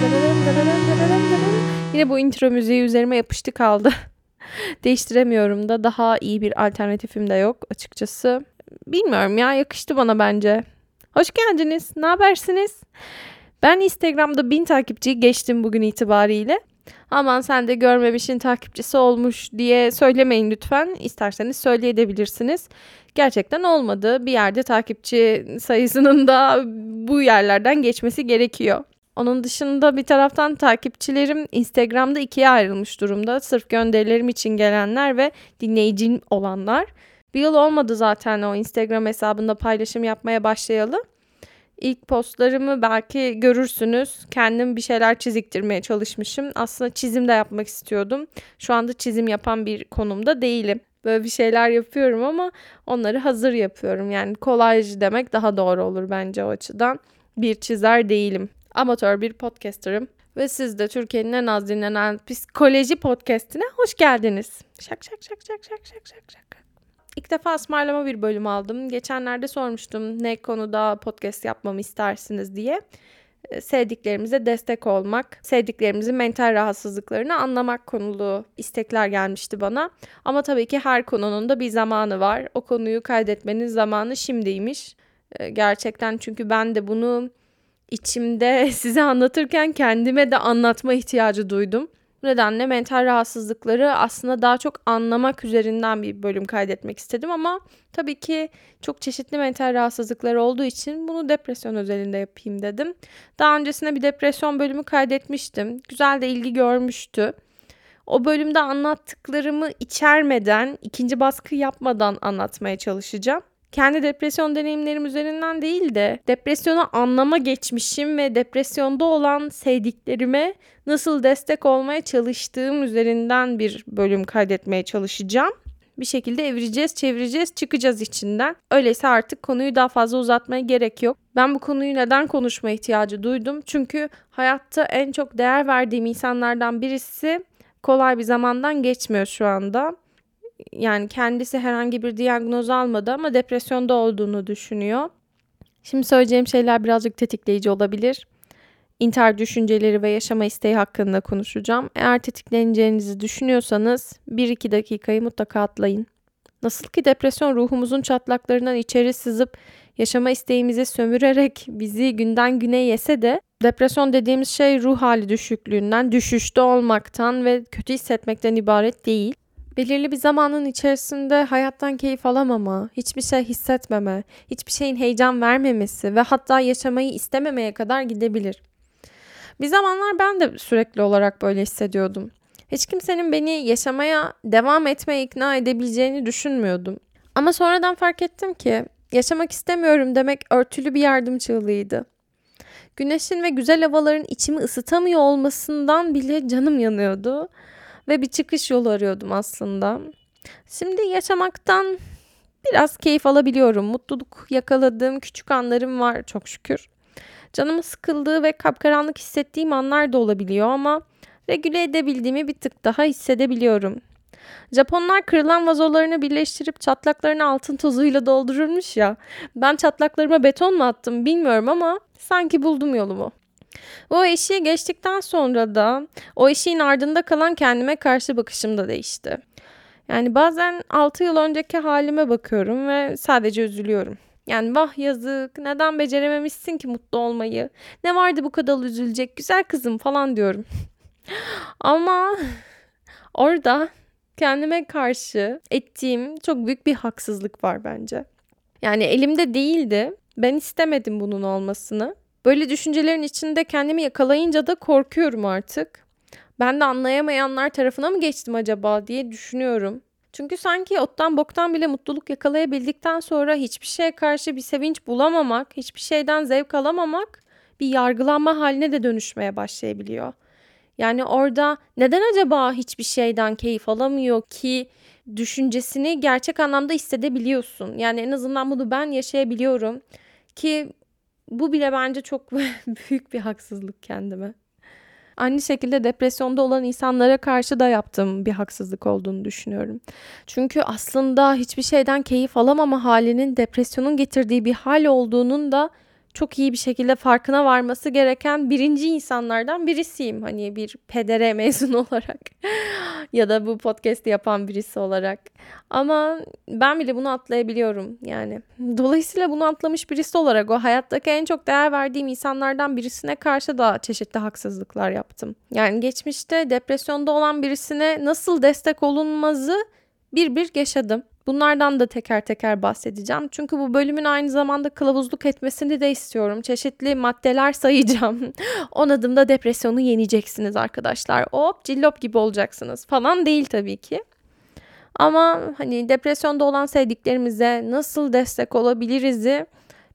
Yine bu intro müziği üzerime yapıştı kaldı. Değiştiremiyorum da daha iyi bir alternatifim de yok açıkçası. Bilmiyorum ya yakıştı bana bence. Hoş geldiniz. Ne habersiniz? Ben Instagram'da bin takipçiyi geçtim bugün itibariyle. Aman sen de görmemişin takipçisi olmuş diye söylemeyin lütfen. İsterseniz söyleyebilirsiniz. Gerçekten olmadı. Bir yerde takipçi sayısının da bu yerlerden geçmesi gerekiyor. Onun dışında bir taraftan takipçilerim Instagram'da ikiye ayrılmış durumda. Sırf gönderilerim için gelenler ve dinleyicim olanlar. Bir yıl olmadı zaten o Instagram hesabında paylaşım yapmaya başlayalı. İlk postlarımı belki görürsünüz. Kendim bir şeyler çiziktirmeye çalışmışım. Aslında çizim de yapmak istiyordum. Şu anda çizim yapan bir konumda değilim. Böyle bir şeyler yapıyorum ama onları hazır yapıyorum. Yani kolaj demek daha doğru olur bence o açıdan. Bir çizer değilim. Amatör bir podcasterım. Ve siz de Türkiye'nin en az dinlenen psikoloji podcastine hoş geldiniz. Şak şak şak şak şak şak şak şak. İlk defa ısmarlama bir bölüm aldım. Geçenlerde sormuştum ne konuda podcast yapmamı istersiniz diye. Ee, sevdiklerimize destek olmak, sevdiklerimizin mental rahatsızlıklarını anlamak konulu istekler gelmişti bana. Ama tabii ki her konunun da bir zamanı var. O konuyu kaydetmenin zamanı şimdiymiş. Ee, gerçekten çünkü ben de bunu içimde size anlatırken kendime de anlatma ihtiyacı duydum. Bu nedenle mental rahatsızlıkları aslında daha çok anlamak üzerinden bir bölüm kaydetmek istedim ama tabii ki çok çeşitli mental rahatsızlıklar olduğu için bunu depresyon özelinde yapayım dedim. Daha öncesinde bir depresyon bölümü kaydetmiştim. Güzel de ilgi görmüştü. O bölümde anlattıklarımı içermeden, ikinci baskı yapmadan anlatmaya çalışacağım kendi depresyon deneyimlerim üzerinden değil de depresyonu anlama geçmişim ve depresyonda olan sevdiklerime nasıl destek olmaya çalıştığım üzerinden bir bölüm kaydetmeye çalışacağım. Bir şekilde evireceğiz, çevireceğiz, çıkacağız içinden. Öyleyse artık konuyu daha fazla uzatmaya gerek yok. Ben bu konuyu neden konuşma ihtiyacı duydum? Çünkü hayatta en çok değer verdiğim insanlardan birisi kolay bir zamandan geçmiyor şu anda yani kendisi herhangi bir diagnoz almadı ama depresyonda olduğunu düşünüyor. Şimdi söyleyeceğim şeyler birazcık tetikleyici olabilir. İntihar düşünceleri ve yaşama isteği hakkında konuşacağım. Eğer tetikleneceğinizi düşünüyorsanız 1-2 dakikayı mutlaka atlayın. Nasıl ki depresyon ruhumuzun çatlaklarından içeri sızıp yaşama isteğimizi sömürerek bizi günden güne yese de depresyon dediğimiz şey ruh hali düşüklüğünden, düşüşte olmaktan ve kötü hissetmekten ibaret değil belirli bir zamanın içerisinde hayattan keyif alamama, hiçbir şey hissetmeme, hiçbir şeyin heyecan vermemesi ve hatta yaşamayı istememeye kadar gidebilir. Bir zamanlar ben de sürekli olarak böyle hissediyordum. Hiç kimsenin beni yaşamaya devam etmeye ikna edebileceğini düşünmüyordum. Ama sonradan fark ettim ki yaşamak istemiyorum demek örtülü bir yardım çığlığıydı. Güneşin ve güzel havaların içimi ısıtamıyor olmasından bile canım yanıyordu ve bir çıkış yolu arıyordum aslında. Şimdi yaşamaktan biraz keyif alabiliyorum. Mutluluk yakaladığım küçük anlarım var çok şükür. Canımı sıkıldığı ve kapkaranlık hissettiğim anlar da olabiliyor ama regüle edebildiğimi bir tık daha hissedebiliyorum. Japonlar kırılan vazolarını birleştirip çatlaklarını altın tozuyla doldururmuş ya. Ben çatlaklarıma beton mu attım bilmiyorum ama sanki buldum yolumu. O eşiği geçtikten sonra da o eşiğin ardında kalan kendime karşı bakışım da değişti. Yani bazen 6 yıl önceki halime bakıyorum ve sadece üzülüyorum. Yani vah yazık neden becerememişsin ki mutlu olmayı? Ne vardı bu kadar üzülecek güzel kızım falan diyorum. Ama orada kendime karşı ettiğim çok büyük bir haksızlık var bence. Yani elimde değildi. Ben istemedim bunun olmasını. Böyle düşüncelerin içinde kendimi yakalayınca da korkuyorum artık. Ben de anlayamayanlar tarafına mı geçtim acaba diye düşünüyorum. Çünkü sanki ottan boktan bile mutluluk yakalayabildikten sonra hiçbir şeye karşı bir sevinç bulamamak, hiçbir şeyden zevk alamamak bir yargılanma haline de dönüşmeye başlayabiliyor. Yani orada neden acaba hiçbir şeyden keyif alamıyor ki düşüncesini gerçek anlamda hissedebiliyorsun. Yani en azından bunu ben yaşayabiliyorum ki bu bile bence çok büyük bir haksızlık kendime. Aynı şekilde depresyonda olan insanlara karşı da yaptığım bir haksızlık olduğunu düşünüyorum. Çünkü aslında hiçbir şeyden keyif alamama halinin depresyonun getirdiği bir hal olduğunun da çok iyi bir şekilde farkına varması gereken birinci insanlardan birisiyim. Hani bir pedere mezun olarak ya da bu podcast'i yapan birisi olarak. Ama ben bile bunu atlayabiliyorum yani. Dolayısıyla bunu atlamış birisi olarak o hayattaki en çok değer verdiğim insanlardan birisine karşı da çeşitli haksızlıklar yaptım. Yani geçmişte depresyonda olan birisine nasıl destek olunmazı bir bir yaşadım. Bunlardan da teker teker bahsedeceğim. Çünkü bu bölümün aynı zamanda kılavuzluk etmesini de istiyorum. Çeşitli maddeler sayacağım. 10 adımda depresyonu yeneceksiniz arkadaşlar. Hop cillop gibi olacaksınız falan değil tabii ki. Ama hani depresyonda olan sevdiklerimize nasıl destek olabiliriz'i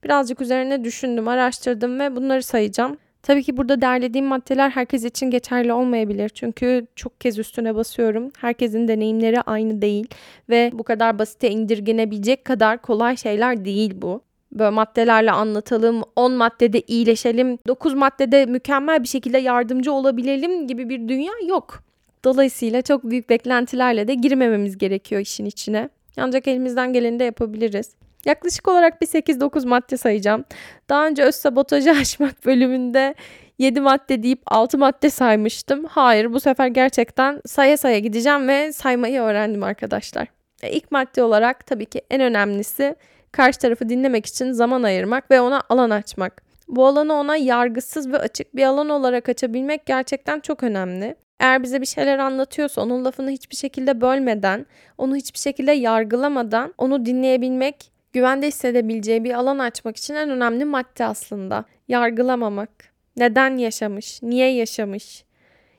birazcık üzerine düşündüm, araştırdım ve bunları sayacağım. Tabii ki burada derlediğim maddeler herkes için geçerli olmayabilir. Çünkü çok kez üstüne basıyorum. Herkesin deneyimleri aynı değil ve bu kadar basite indirgenebilecek kadar kolay şeyler değil bu. Böyle maddelerle anlatalım, 10 maddede iyileşelim, 9 maddede mükemmel bir şekilde yardımcı olabilelim gibi bir dünya yok. Dolayısıyla çok büyük beklentilerle de girmememiz gerekiyor işin içine. Ancak elimizden geleni de yapabiliriz. Yaklaşık olarak bir 8-9 madde sayacağım. Daha önce öz sabotajı aşmak bölümünde 7 madde deyip 6 madde saymıştım. Hayır bu sefer gerçekten saya saya gideceğim ve saymayı öğrendim arkadaşlar. E, ilk madde olarak tabii ki en önemlisi karşı tarafı dinlemek için zaman ayırmak ve ona alan açmak. Bu alanı ona yargısız ve açık bir alan olarak açabilmek gerçekten çok önemli. Eğer bize bir şeyler anlatıyorsa onun lafını hiçbir şekilde bölmeden, onu hiçbir şekilde yargılamadan onu dinleyebilmek güvende hissedebileceği bir alan açmak için en önemli madde aslında. Yargılamamak. Neden yaşamış? Niye yaşamış?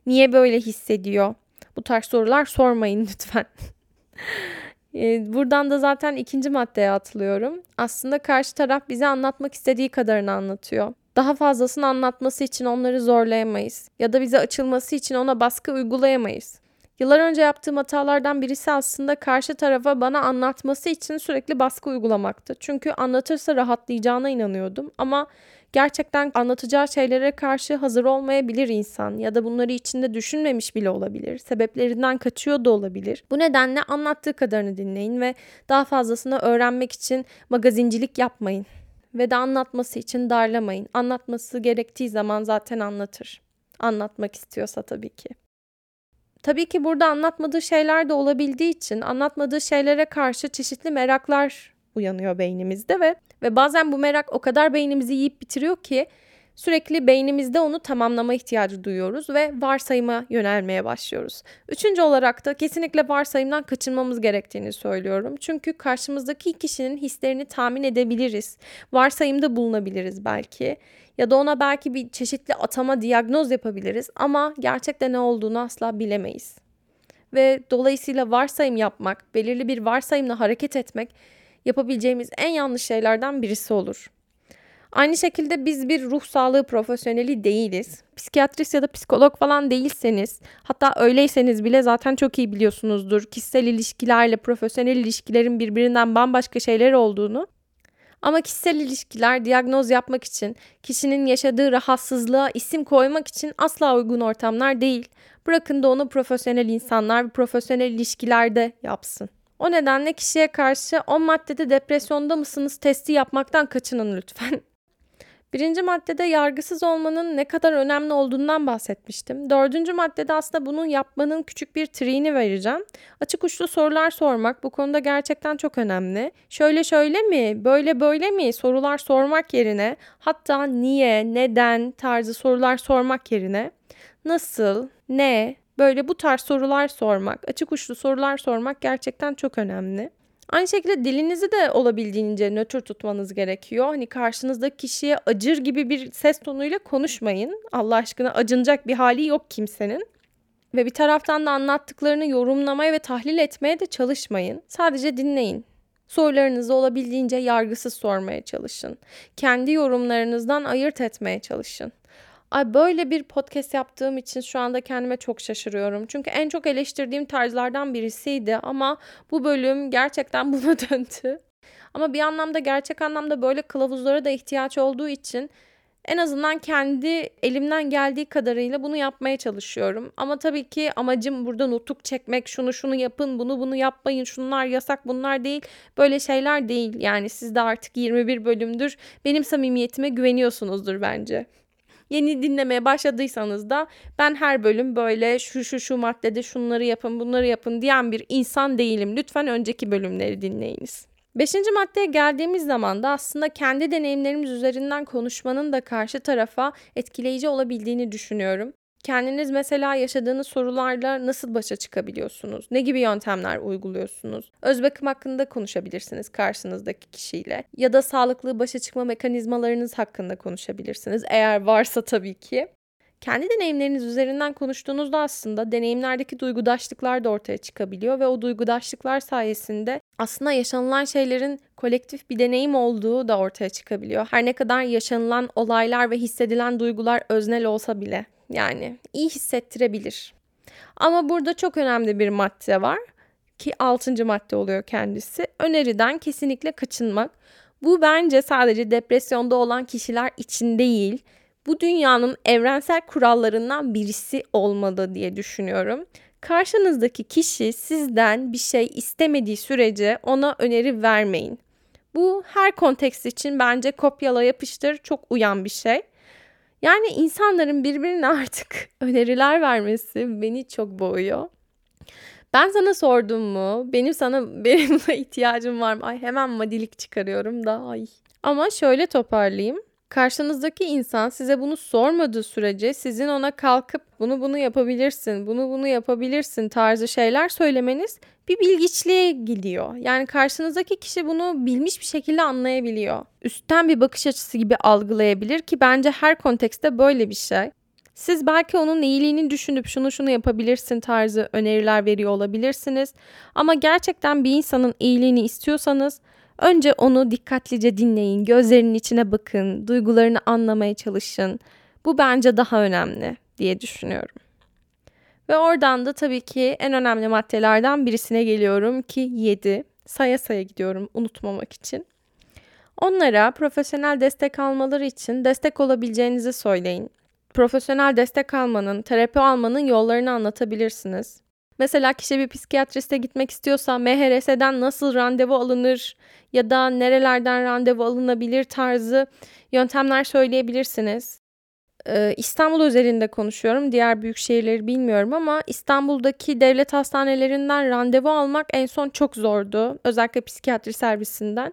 Niye böyle hissediyor? Bu tarz sorular sormayın lütfen. Ee, buradan da zaten ikinci maddeye atlıyorum. Aslında karşı taraf bize anlatmak istediği kadarını anlatıyor. Daha fazlasını anlatması için onları zorlayamayız ya da bize açılması için ona baskı uygulayamayız. Yıllar önce yaptığım hatalardan birisi aslında karşı tarafa bana anlatması için sürekli baskı uygulamaktı. Çünkü anlatırsa rahatlayacağına inanıyordum ama gerçekten anlatacağı şeylere karşı hazır olmayabilir insan ya da bunları içinde düşünmemiş bile olabilir. Sebeplerinden kaçıyor da olabilir. Bu nedenle anlattığı kadarını dinleyin ve daha fazlasını öğrenmek için magazincilik yapmayın ve de anlatması için darlamayın. Anlatması gerektiği zaman zaten anlatır. Anlatmak istiyorsa tabii ki. Tabii ki burada anlatmadığı şeyler de olabildiği için anlatmadığı şeylere karşı çeşitli meraklar uyanıyor beynimizde ve ve bazen bu merak o kadar beynimizi yiyip bitiriyor ki sürekli beynimizde onu tamamlama ihtiyacı duyuyoruz ve varsayıma yönelmeye başlıyoruz. Üçüncü olarak da kesinlikle varsayımdan kaçınmamız gerektiğini söylüyorum. Çünkü karşımızdaki kişinin hislerini tahmin edebiliriz. Varsayımda bulunabiliriz belki ya da ona belki bir çeşitli atama, diagnoz yapabiliriz ama gerçekte ne olduğunu asla bilemeyiz. Ve dolayısıyla varsayım yapmak, belirli bir varsayımla hareket etmek yapabileceğimiz en yanlış şeylerden birisi olur. Aynı şekilde biz bir ruh sağlığı profesyoneli değiliz. Psikiyatrist ya da psikolog falan değilseniz, hatta öyleyseniz bile zaten çok iyi biliyorsunuzdur. Kişisel ilişkilerle profesyonel ilişkilerin birbirinden bambaşka şeyler olduğunu ama kişisel ilişkiler diagnoz yapmak için, kişinin yaşadığı rahatsızlığa isim koymak için asla uygun ortamlar değil. Bırakın da onu profesyonel insanlar, profesyonel ilişkilerde yapsın. O nedenle kişiye karşı 10 maddede depresyonda mısınız testi yapmaktan kaçının lütfen. Birinci maddede yargısız olmanın ne kadar önemli olduğundan bahsetmiştim. Dördüncü maddede aslında bunu yapmanın küçük bir triğini vereceğim. Açık uçlu sorular sormak bu konuda gerçekten çok önemli. Şöyle şöyle mi, böyle böyle mi sorular sormak yerine hatta niye, neden tarzı sorular sormak yerine nasıl, ne, böyle bu tarz sorular sormak, açık uçlu sorular sormak gerçekten çok önemli. Aynı şekilde dilinizi de olabildiğince nötr tutmanız gerekiyor. Hani karşınızdaki kişiye acır gibi bir ses tonuyla konuşmayın. Allah aşkına acınacak bir hali yok kimsenin. Ve bir taraftan da anlattıklarını yorumlamaya ve tahlil etmeye de çalışmayın. Sadece dinleyin. Sorularınızı olabildiğince yargısız sormaya çalışın. Kendi yorumlarınızdan ayırt etmeye çalışın. Ay böyle bir podcast yaptığım için şu anda kendime çok şaşırıyorum. Çünkü en çok eleştirdiğim tarzlardan birisiydi ama bu bölüm gerçekten buna döndü. Ama bir anlamda gerçek anlamda böyle kılavuzlara da ihtiyaç olduğu için En azından kendi elimden geldiği kadarıyla bunu yapmaya çalışıyorum. Ama tabii ki amacım burada nutuk çekmek, şunu şunu yapın, bunu bunu yapmayın, şunlar yasak, bunlar değil. Böyle şeyler değil. Yani siz de artık 21 bölümdür benim samimiyetime güveniyorsunuzdur bence. Yeni dinlemeye başladıysanız da ben her bölüm böyle şu şu şu maddede şunları yapın, bunları yapın diyen bir insan değilim. Lütfen önceki bölümleri dinleyiniz. Beşinci maddeye geldiğimiz zaman da aslında kendi deneyimlerimiz üzerinden konuşmanın da karşı tarafa etkileyici olabildiğini düşünüyorum. Kendiniz mesela yaşadığınız sorularla nasıl başa çıkabiliyorsunuz? Ne gibi yöntemler uyguluyorsunuz? Öz bakım hakkında konuşabilirsiniz karşınızdaki kişiyle. Ya da sağlıklı başa çıkma mekanizmalarınız hakkında konuşabilirsiniz. Eğer varsa tabii ki. Kendi deneyimleriniz üzerinden konuştuğunuzda aslında deneyimlerdeki duygudaşlıklar da ortaya çıkabiliyor ve o duygudaşlıklar sayesinde aslında yaşanılan şeylerin kolektif bir deneyim olduğu da ortaya çıkabiliyor. Her ne kadar yaşanılan olaylar ve hissedilen duygular öznel olsa bile yani iyi hissettirebilir. Ama burada çok önemli bir madde var ki altıncı madde oluyor kendisi. Öneriden kesinlikle kaçınmak. Bu bence sadece depresyonda olan kişiler için değil, bu dünyanın evrensel kurallarından birisi olmalı diye düşünüyorum. Karşınızdaki kişi sizden bir şey istemediği sürece ona öneri vermeyin. Bu her kontekst için bence kopyala yapıştır çok uyan bir şey. Yani insanların birbirine artık öneriler vermesi beni çok boğuyor. Ben sana sordum mu? Benim sana benim ihtiyacım var mı? Ay hemen madilik çıkarıyorum da ay. Ama şöyle toparlayayım. Karşınızdaki insan size bunu sormadığı sürece sizin ona kalkıp bunu bunu yapabilirsin, bunu bunu yapabilirsin tarzı şeyler söylemeniz bir bilgiçliğe gidiyor. Yani karşınızdaki kişi bunu bilmiş bir şekilde anlayabiliyor. Üstten bir bakış açısı gibi algılayabilir ki bence her kontekste böyle bir şey. Siz belki onun iyiliğini düşünüp şunu şunu yapabilirsin tarzı öneriler veriyor olabilirsiniz. Ama gerçekten bir insanın iyiliğini istiyorsanız Önce onu dikkatlice dinleyin, gözlerinin içine bakın, duygularını anlamaya çalışın. Bu bence daha önemli diye düşünüyorum. Ve oradan da tabii ki en önemli maddelerden birisine geliyorum ki 7. Saya saya gidiyorum unutmamak için. Onlara profesyonel destek almaları için destek olabileceğinizi söyleyin. Profesyonel destek almanın, terapi almanın yollarını anlatabilirsiniz. Mesela kişi bir psikiyatriste gitmek istiyorsa MHRS'den nasıl randevu alınır ya da nerelerden randevu alınabilir tarzı yöntemler söyleyebilirsiniz. Ee, İstanbul özelinde konuşuyorum. Diğer büyük şehirleri bilmiyorum ama İstanbul'daki devlet hastanelerinden randevu almak en son çok zordu. Özellikle psikiyatri servisinden.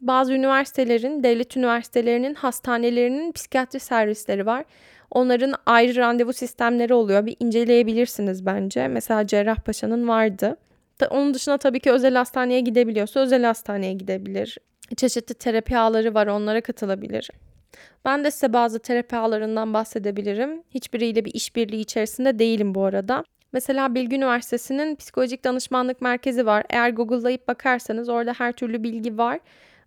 Bazı üniversitelerin, devlet üniversitelerinin hastanelerinin psikiyatri servisleri var. Onların ayrı randevu sistemleri oluyor. Bir inceleyebilirsiniz bence. Mesela Cerrahpaşa'nın vardı. Onun dışında tabii ki özel hastaneye gidebiliyorsa özel hastaneye gidebilir. Çeşitli terapi ağları var onlara katılabilir. Ben de size bazı terapi ağlarından bahsedebilirim. Hiçbiriyle bir işbirliği içerisinde değilim bu arada. Mesela Bilgi Üniversitesi'nin psikolojik danışmanlık merkezi var. Eğer Google'layıp bakarsanız orada her türlü bilgi var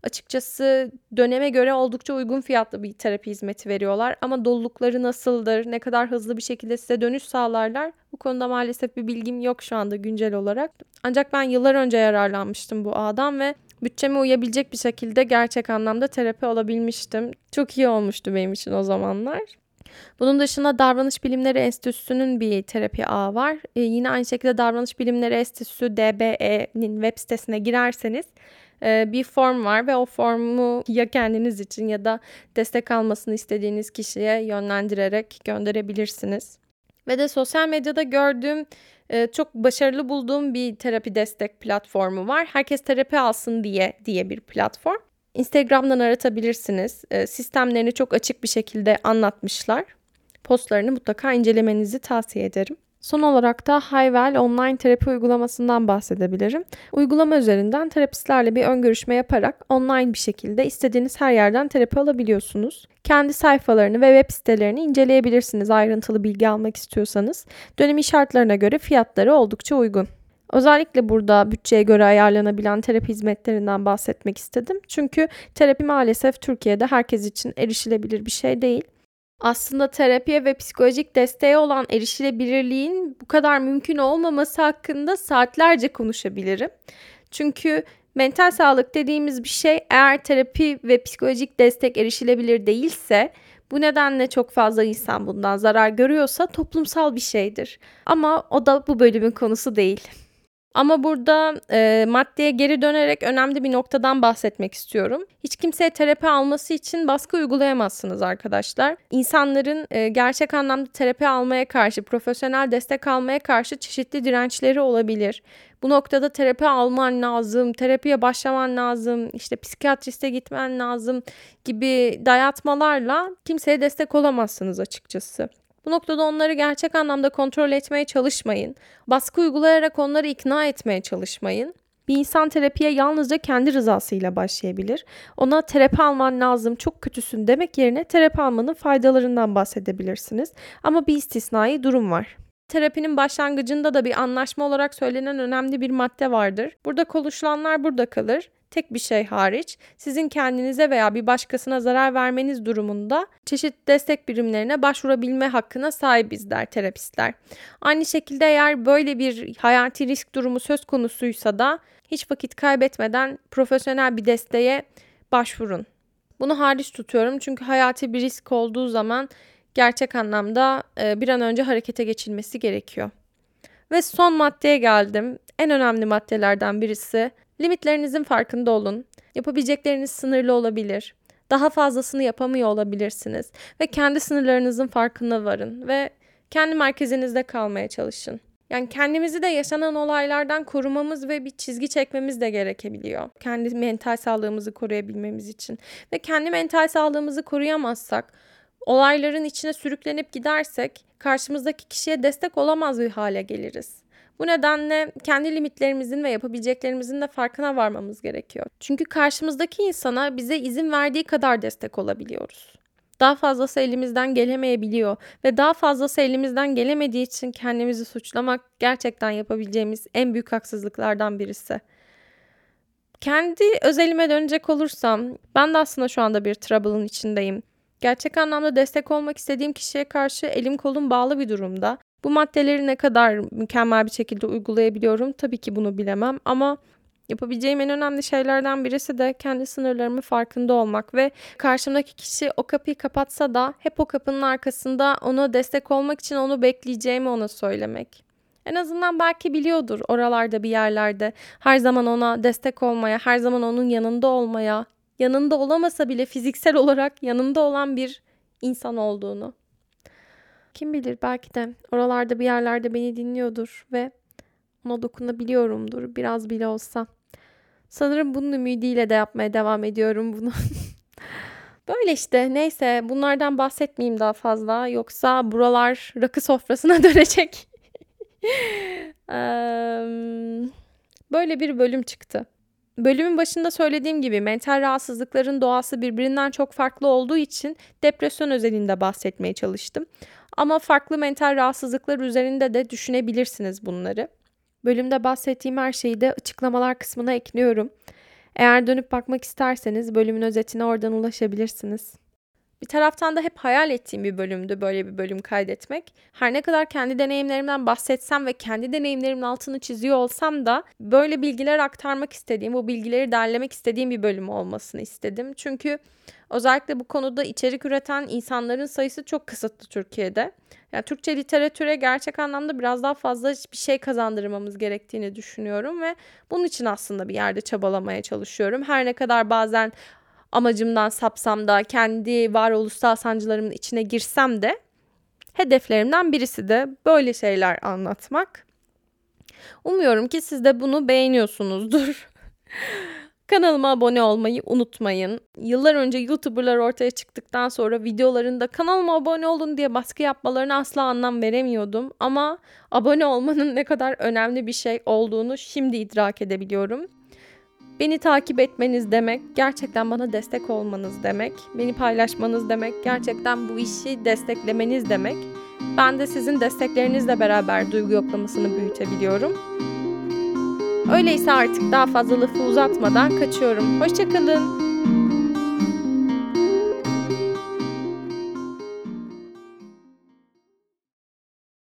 açıkçası döneme göre oldukça uygun fiyatlı bir terapi hizmeti veriyorlar. Ama dolulukları nasıldır, ne kadar hızlı bir şekilde size dönüş sağlarlar bu konuda maalesef bir bilgim yok şu anda güncel olarak. Ancak ben yıllar önce yararlanmıştım bu ağdan ve bütçeme uyabilecek bir şekilde gerçek anlamda terapi alabilmiştim. Çok iyi olmuştu benim için o zamanlar. Bunun dışında Davranış Bilimleri Enstitüsü'nün bir terapi ağı var. Ee, yine aynı şekilde Davranış Bilimleri Enstitüsü DBE'nin web sitesine girerseniz bir form var ve o formu ya kendiniz için ya da destek almasını istediğiniz kişiye yönlendirerek gönderebilirsiniz. Ve de sosyal medyada gördüğüm e, çok başarılı bulduğum bir terapi destek platformu var. Herkes terapi alsın diye diye bir platform. Instagram'dan aratabilirsiniz. E, sistemlerini çok açık bir şekilde anlatmışlar. Postlarını mutlaka incelemenizi tavsiye ederim. Son olarak da Hayvel online terapi uygulamasından bahsedebilirim. Uygulama üzerinden terapistlerle bir ön görüşme yaparak online bir şekilde istediğiniz her yerden terapi alabiliyorsunuz. Kendi sayfalarını ve web sitelerini inceleyebilirsiniz ayrıntılı bilgi almak istiyorsanız. Dönemi şartlarına göre fiyatları oldukça uygun. Özellikle burada bütçeye göre ayarlanabilen terapi hizmetlerinden bahsetmek istedim. Çünkü terapi maalesef Türkiye'de herkes için erişilebilir bir şey değil. Aslında terapiye ve psikolojik desteğe olan erişilebilirliğin bu kadar mümkün olmaması hakkında saatlerce konuşabilirim. Çünkü mental sağlık dediğimiz bir şey eğer terapi ve psikolojik destek erişilebilir değilse Bu nedenle çok fazla insan bundan zarar görüyorsa toplumsal bir şeydir. Ama o da bu bölümün konusu değil. Ama burada e, maddeye geri dönerek önemli bir noktadan bahsetmek istiyorum. Hiç kimseye terapi alması için baskı uygulayamazsınız arkadaşlar. İnsanların e, gerçek anlamda terapi almaya karşı, profesyonel destek almaya karşı çeşitli dirençleri olabilir. Bu noktada terapi alman lazım, terapiye başlaman lazım, işte psikiyatriste gitmen lazım gibi dayatmalarla kimseye destek olamazsınız açıkçası. Bu noktada onları gerçek anlamda kontrol etmeye çalışmayın. Baskı uygulayarak onları ikna etmeye çalışmayın. Bir insan terapiye yalnızca kendi rızasıyla başlayabilir. Ona terapi alman lazım, çok kötüsün demek yerine terapi almanın faydalarından bahsedebilirsiniz. Ama bir istisnai durum var. Terapinin başlangıcında da bir anlaşma olarak söylenen önemli bir madde vardır. Burada konuşulanlar burada kalır tek bir şey hariç sizin kendinize veya bir başkasına zarar vermeniz durumunda çeşitli destek birimlerine başvurabilme hakkına sahibiz der terapistler. Aynı şekilde eğer böyle bir hayati risk durumu söz konusuysa da hiç vakit kaybetmeden profesyonel bir desteğe başvurun. Bunu hariç tutuyorum çünkü hayati bir risk olduğu zaman gerçek anlamda e, bir an önce harekete geçilmesi gerekiyor. Ve son maddeye geldim. En önemli maddelerden birisi Limitlerinizin farkında olun. Yapabilecekleriniz sınırlı olabilir. Daha fazlasını yapamıyor olabilirsiniz ve kendi sınırlarınızın farkına varın ve kendi merkezinizde kalmaya çalışın. Yani kendimizi de yaşanan olaylardan korumamız ve bir çizgi çekmemiz de gerekebiliyor. Kendi mental sağlığımızı koruyabilmemiz için. Ve kendi mental sağlığımızı koruyamazsak, olayların içine sürüklenip gidersek karşımızdaki kişiye destek olamaz bir hale geliriz. Bu nedenle kendi limitlerimizin ve yapabileceklerimizin de farkına varmamız gerekiyor. Çünkü karşımızdaki insana bize izin verdiği kadar destek olabiliyoruz. Daha fazlası elimizden gelemeyebiliyor ve daha fazlası elimizden gelemediği için kendimizi suçlamak gerçekten yapabileceğimiz en büyük haksızlıklardan birisi. Kendi özelime dönecek olursam ben de aslında şu anda bir trouble'ın içindeyim. Gerçek anlamda destek olmak istediğim kişiye karşı elim kolum bağlı bir durumda bu maddeleri ne kadar mükemmel bir şekilde uygulayabiliyorum tabii ki bunu bilemem ama yapabileceğim en önemli şeylerden birisi de kendi sınırlarımı farkında olmak ve karşımdaki kişi o kapıyı kapatsa da hep o kapının arkasında ona destek olmak için onu bekleyeceğimi ona söylemek. En azından belki biliyordur oralarda bir yerlerde her zaman ona destek olmaya, her zaman onun yanında olmaya, yanında olamasa bile fiziksel olarak yanında olan bir insan olduğunu. Kim bilir belki de oralarda bir yerlerde beni dinliyordur ve ona dokunabiliyorumdur biraz bile olsa. Sanırım bunun ümidiyle de yapmaya devam ediyorum bunu. Böyle işte neyse bunlardan bahsetmeyeyim daha fazla yoksa buralar rakı sofrasına dönecek. Böyle bir bölüm çıktı. Bölümün başında söylediğim gibi mental rahatsızlıkların doğası birbirinden çok farklı olduğu için depresyon özelinde bahsetmeye çalıştım. Ama farklı mental rahatsızlıklar üzerinde de düşünebilirsiniz bunları. Bölümde bahsettiğim her şeyi de açıklamalar kısmına ekliyorum. Eğer dönüp bakmak isterseniz bölümün özetine oradan ulaşabilirsiniz. Bir taraftan da hep hayal ettiğim bir bölümdü böyle bir bölüm kaydetmek. Her ne kadar kendi deneyimlerimden bahsetsem ve kendi deneyimlerimin altını çiziyor olsam da böyle bilgiler aktarmak istediğim, bu bilgileri derlemek istediğim bir bölüm olmasını istedim. Çünkü özellikle bu konuda içerik üreten insanların sayısı çok kısıtlı Türkiye'de. Yani Türkçe literatüre gerçek anlamda biraz daha fazla bir şey kazandırmamız gerektiğini düşünüyorum ve bunun için aslında bir yerde çabalamaya çalışıyorum. Her ne kadar bazen amacımdan sapsam da kendi varoluşsal sancılarımın içine girsem de hedeflerimden birisi de böyle şeyler anlatmak. Umuyorum ki siz de bunu beğeniyorsunuzdur. Kanalıma abone olmayı unutmayın. Yıllar önce YouTuber'lar ortaya çıktıktan sonra videolarında kanalıma abone olun diye baskı yapmalarına asla anlam veremiyordum. Ama abone olmanın ne kadar önemli bir şey olduğunu şimdi idrak edebiliyorum. Beni takip etmeniz demek, gerçekten bana destek olmanız demek, beni paylaşmanız demek, gerçekten bu işi desteklemeniz demek. Ben de sizin desteklerinizle beraber duygu yoklamasını büyütebiliyorum. Öyleyse artık daha fazla lafı uzatmadan kaçıyorum. Hoşçakalın.